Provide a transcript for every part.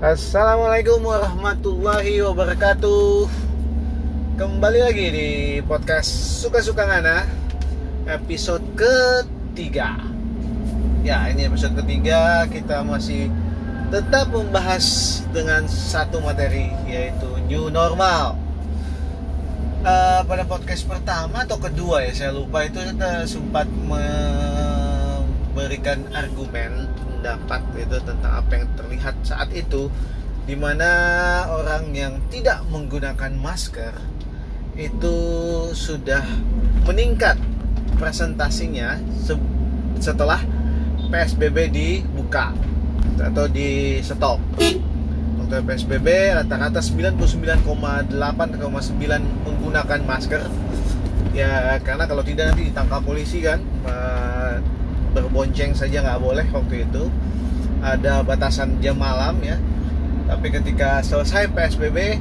Assalamualaikum warahmatullahi wabarakatuh. Kembali lagi di podcast Suka-Suka Ngana Episode ketiga. Ya ini episode ketiga. Kita masih tetap membahas dengan satu materi Yaitu New Normal. Uh, Pada podcast pertama atau kedua ya Saya lupa itu kita sempat memberikan argumen pendapat itu tentang apa yang terlihat saat itu di mana orang yang tidak menggunakan masker itu sudah meningkat presentasinya setelah PSBB dibuka atau di stop. Waktu PSBB rata-rata 99,8,9 menggunakan masker. Ya karena kalau tidak nanti ditangkap polisi kan berbonceng saja nggak boleh waktu itu. Ada batasan jam malam ya. Tapi ketika selesai PSBB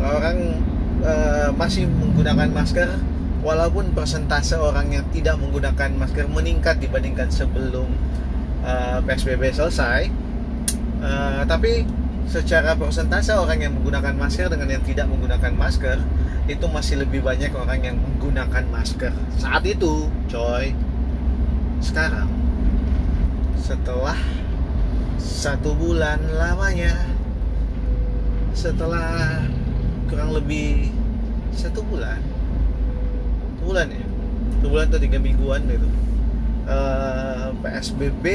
orang e, masih menggunakan masker. Walaupun persentase orang yang tidak menggunakan masker meningkat dibandingkan sebelum e, eh, PSBB selesai. E, tapi secara persentase orang yang menggunakan masker dengan yang tidak menggunakan masker itu masih lebih banyak orang yang menggunakan masker saat itu coy sekarang setelah satu bulan lamanya setelah kurang lebih satu bulan satu bulan ya? Satu bulan atau tiga mingguan itu uh, eh, PSBB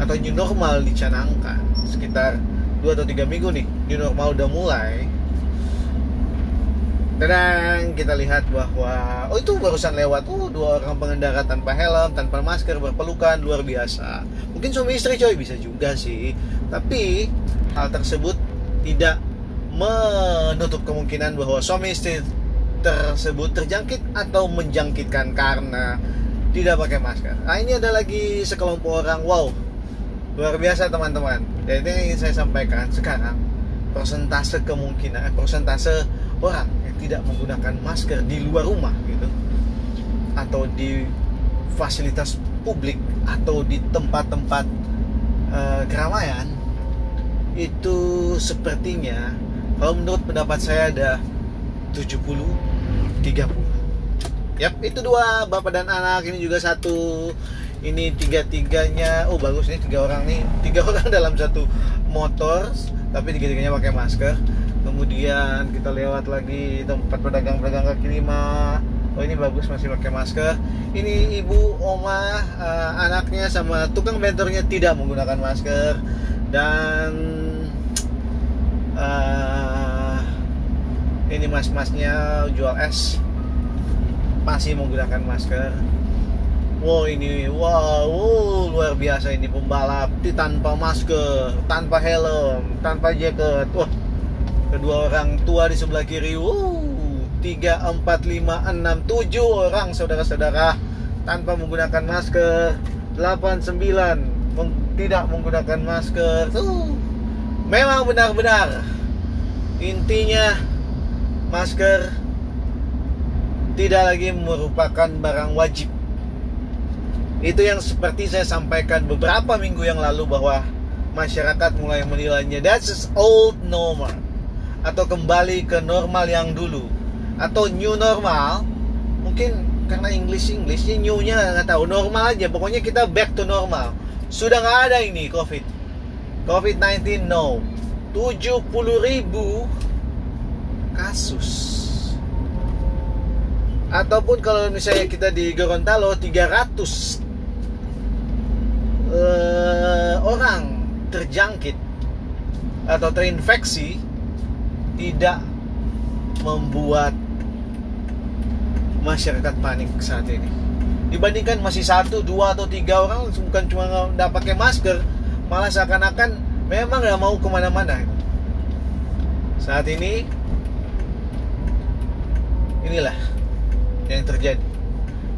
atau new normal dicanangkan. Sekitar dua atau tiga minggu nih new normal udah mulai dan kita lihat bahwa oh itu barusan lewat uh dua orang pengendara tanpa helm, tanpa masker, berpelukan luar biasa. Mungkin suami istri coy bisa juga sih. Tapi hal tersebut tidak menutup kemungkinan bahwa suami istri tersebut terjangkit atau menjangkitkan karena tidak pakai masker. Nah ini ada lagi sekelompok orang wow luar biasa teman-teman. Jadi yang ingin saya sampaikan sekarang persentase kemungkinan persentase orang tidak menggunakan masker di luar rumah gitu atau di fasilitas publik atau di tempat-tempat uh, keramaian itu sepertinya kalau menurut pendapat saya ada 70 30 Yap, itu dua bapak dan anak ini juga satu ini tiga tiganya oh bagus nih tiga orang nih tiga orang dalam satu motor tapi tiga tiganya pakai masker kemudian kita lewat lagi tempat pedagang-pedagang kaki lima. Oh ini bagus masih pakai masker. Ini ibu oma uh, anaknya sama tukang bentornya tidak menggunakan masker. Dan uh, ini mas-masnya jual es masih menggunakan masker. Wow ini wow, wow luar biasa ini pembalap. Tanpa masker, tanpa helm, tanpa jaket. Wah kedua orang tua di sebelah kiri. Uh, 3, 4, 5, 6, 7 orang saudara-saudara. Tanpa menggunakan masker. 8, 9 meng tidak menggunakan masker. Uh, memang benar-benar. Intinya masker tidak lagi merupakan barang wajib. Itu yang seperti saya sampaikan beberapa minggu yang lalu bahwa masyarakat mulai menilainya. That's old normal atau kembali ke normal yang dulu. Atau new normal mungkin karena English English ini newnya nggak tahu normal aja. Pokoknya kita back to normal. Sudah nggak ada ini COVID. COVID-19 no. 70 ribu kasus. Ataupun kalau misalnya kita di Gorontalo 300 uh, eh, orang terjangkit atau terinfeksi tidak membuat masyarakat panik saat ini. Dibandingkan masih satu dua atau tiga orang bukan cuma nggak pakai masker malah seakan-akan memang nggak mau ke mana-mana. Saat ini inilah yang terjadi.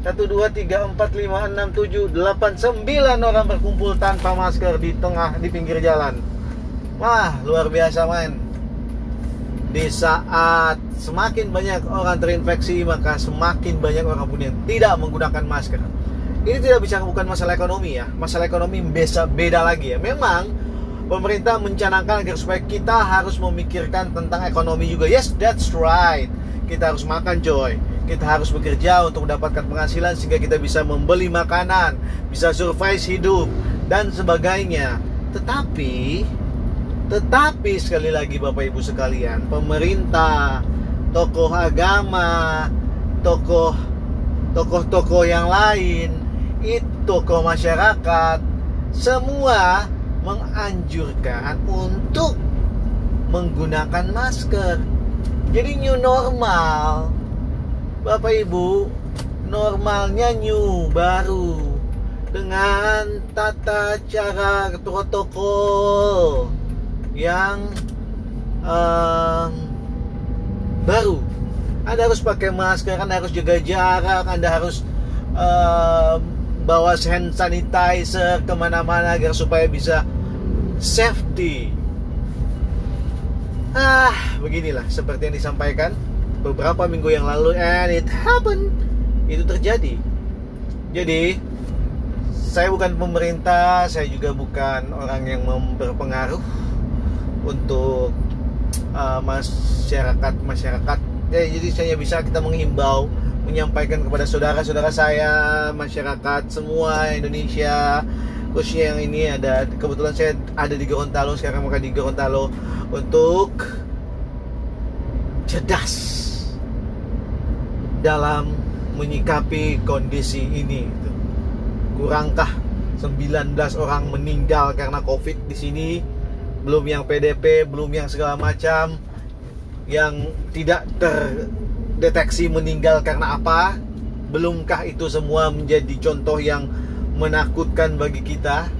Satu dua tiga empat lima enam tujuh delapan sembilan orang berkumpul tanpa masker di tengah di pinggir jalan. Wah luar biasa main di saat semakin banyak orang terinfeksi maka semakin banyak orang pun yang tidak menggunakan masker ini tidak bisa bukan masalah ekonomi ya masalah ekonomi bisa beda lagi ya memang pemerintah mencanangkan agar supaya kita harus memikirkan tentang ekonomi juga. Yes, that's right. Kita harus makan joy. Kita harus bekerja untuk mendapatkan penghasilan sehingga kita bisa membeli makanan, bisa survive hidup dan sebagainya. Tetapi tetapi sekali lagi Bapak Ibu sekalian, pemerintah, tokoh agama, tokoh tokoh-tokoh yang lain, itu tokoh masyarakat semua menganjurkan untuk menggunakan masker. Jadi new normal. Bapak Ibu, normalnya new baru dengan tata cara protokol yang um, baru. Anda harus pakai masker, Anda harus jaga jarak, Anda harus um, bawa hand sanitizer ke mana-mana agar supaya bisa safety. Ah, beginilah seperti yang disampaikan beberapa minggu yang lalu and it happened. Itu terjadi. Jadi, saya bukan pemerintah, saya juga bukan orang yang berpengaruh untuk uh, masyarakat masyarakat. Ya, jadi saya bisa kita menghimbau menyampaikan kepada saudara-saudara saya masyarakat semua Indonesia. Khususnya yang ini ada kebetulan saya ada di Gorontalo sekarang maka di Gorontalo untuk cerdas dalam menyikapi kondisi ini. Kurangkah 19 orang meninggal karena covid di sini belum yang PDP, belum yang segala macam yang tidak terdeteksi meninggal karena apa? Belumkah itu semua menjadi contoh yang menakutkan bagi kita?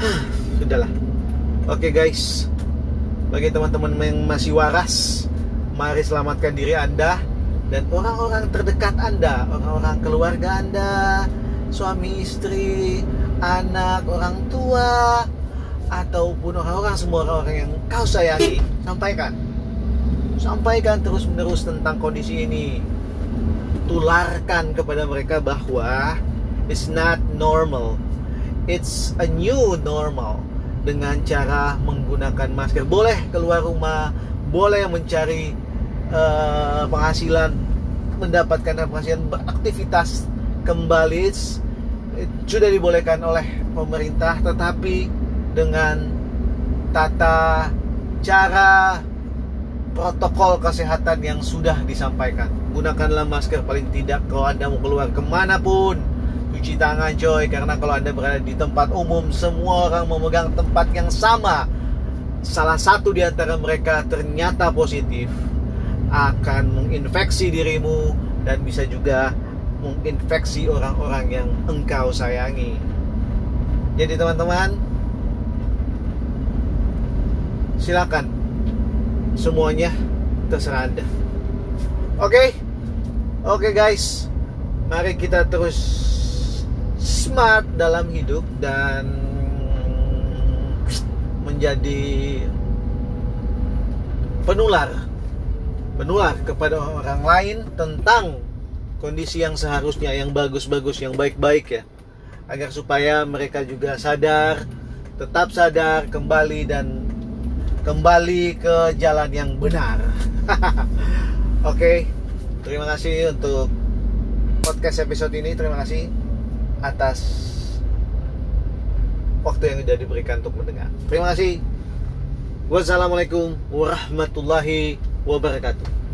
Sudahlah. Oke okay guys. Bagi teman-teman yang masih waras, mari selamatkan diri Anda dan orang-orang terdekat Anda, orang-orang keluarga Anda, suami istri, anak, orang tua, ataupun orang-orang semua orang-orang yang kau sayangi, sampaikan. Sampaikan terus-menerus tentang kondisi ini. Tularkan kepada mereka bahwa it's not normal. It's a new normal dengan cara menggunakan masker. Boleh keluar rumah, boleh mencari uh, penghasilan, mendapatkan penghasilan beraktivitas kembali sudah dibolehkan oleh pemerintah tetapi dengan tata cara protokol kesehatan yang sudah disampaikan. Gunakanlah masker paling tidak kalau anda mau keluar ke mana pun. Cuci tangan coy karena kalau anda berada di tempat umum semua orang memegang tempat yang sama. Salah satu di antara mereka ternyata positif akan menginfeksi dirimu dan bisa juga menginfeksi orang-orang yang engkau sayangi. Jadi teman-teman, silakan semuanya terserah Anda. Oke. Okay? Oke okay, guys. Mari kita terus smart dalam hidup dan menjadi penular penular kepada orang lain tentang kondisi yang seharusnya yang bagus-bagus yang baik-baik ya. Agar supaya mereka juga sadar tetap sadar kembali dan kembali ke jalan yang benar. Oke okay. terima kasih untuk podcast episode ini. Terima kasih atas waktu yang sudah diberikan untuk mendengar. Terima kasih. Wassalamualaikum warahmatullahi wabarakatuh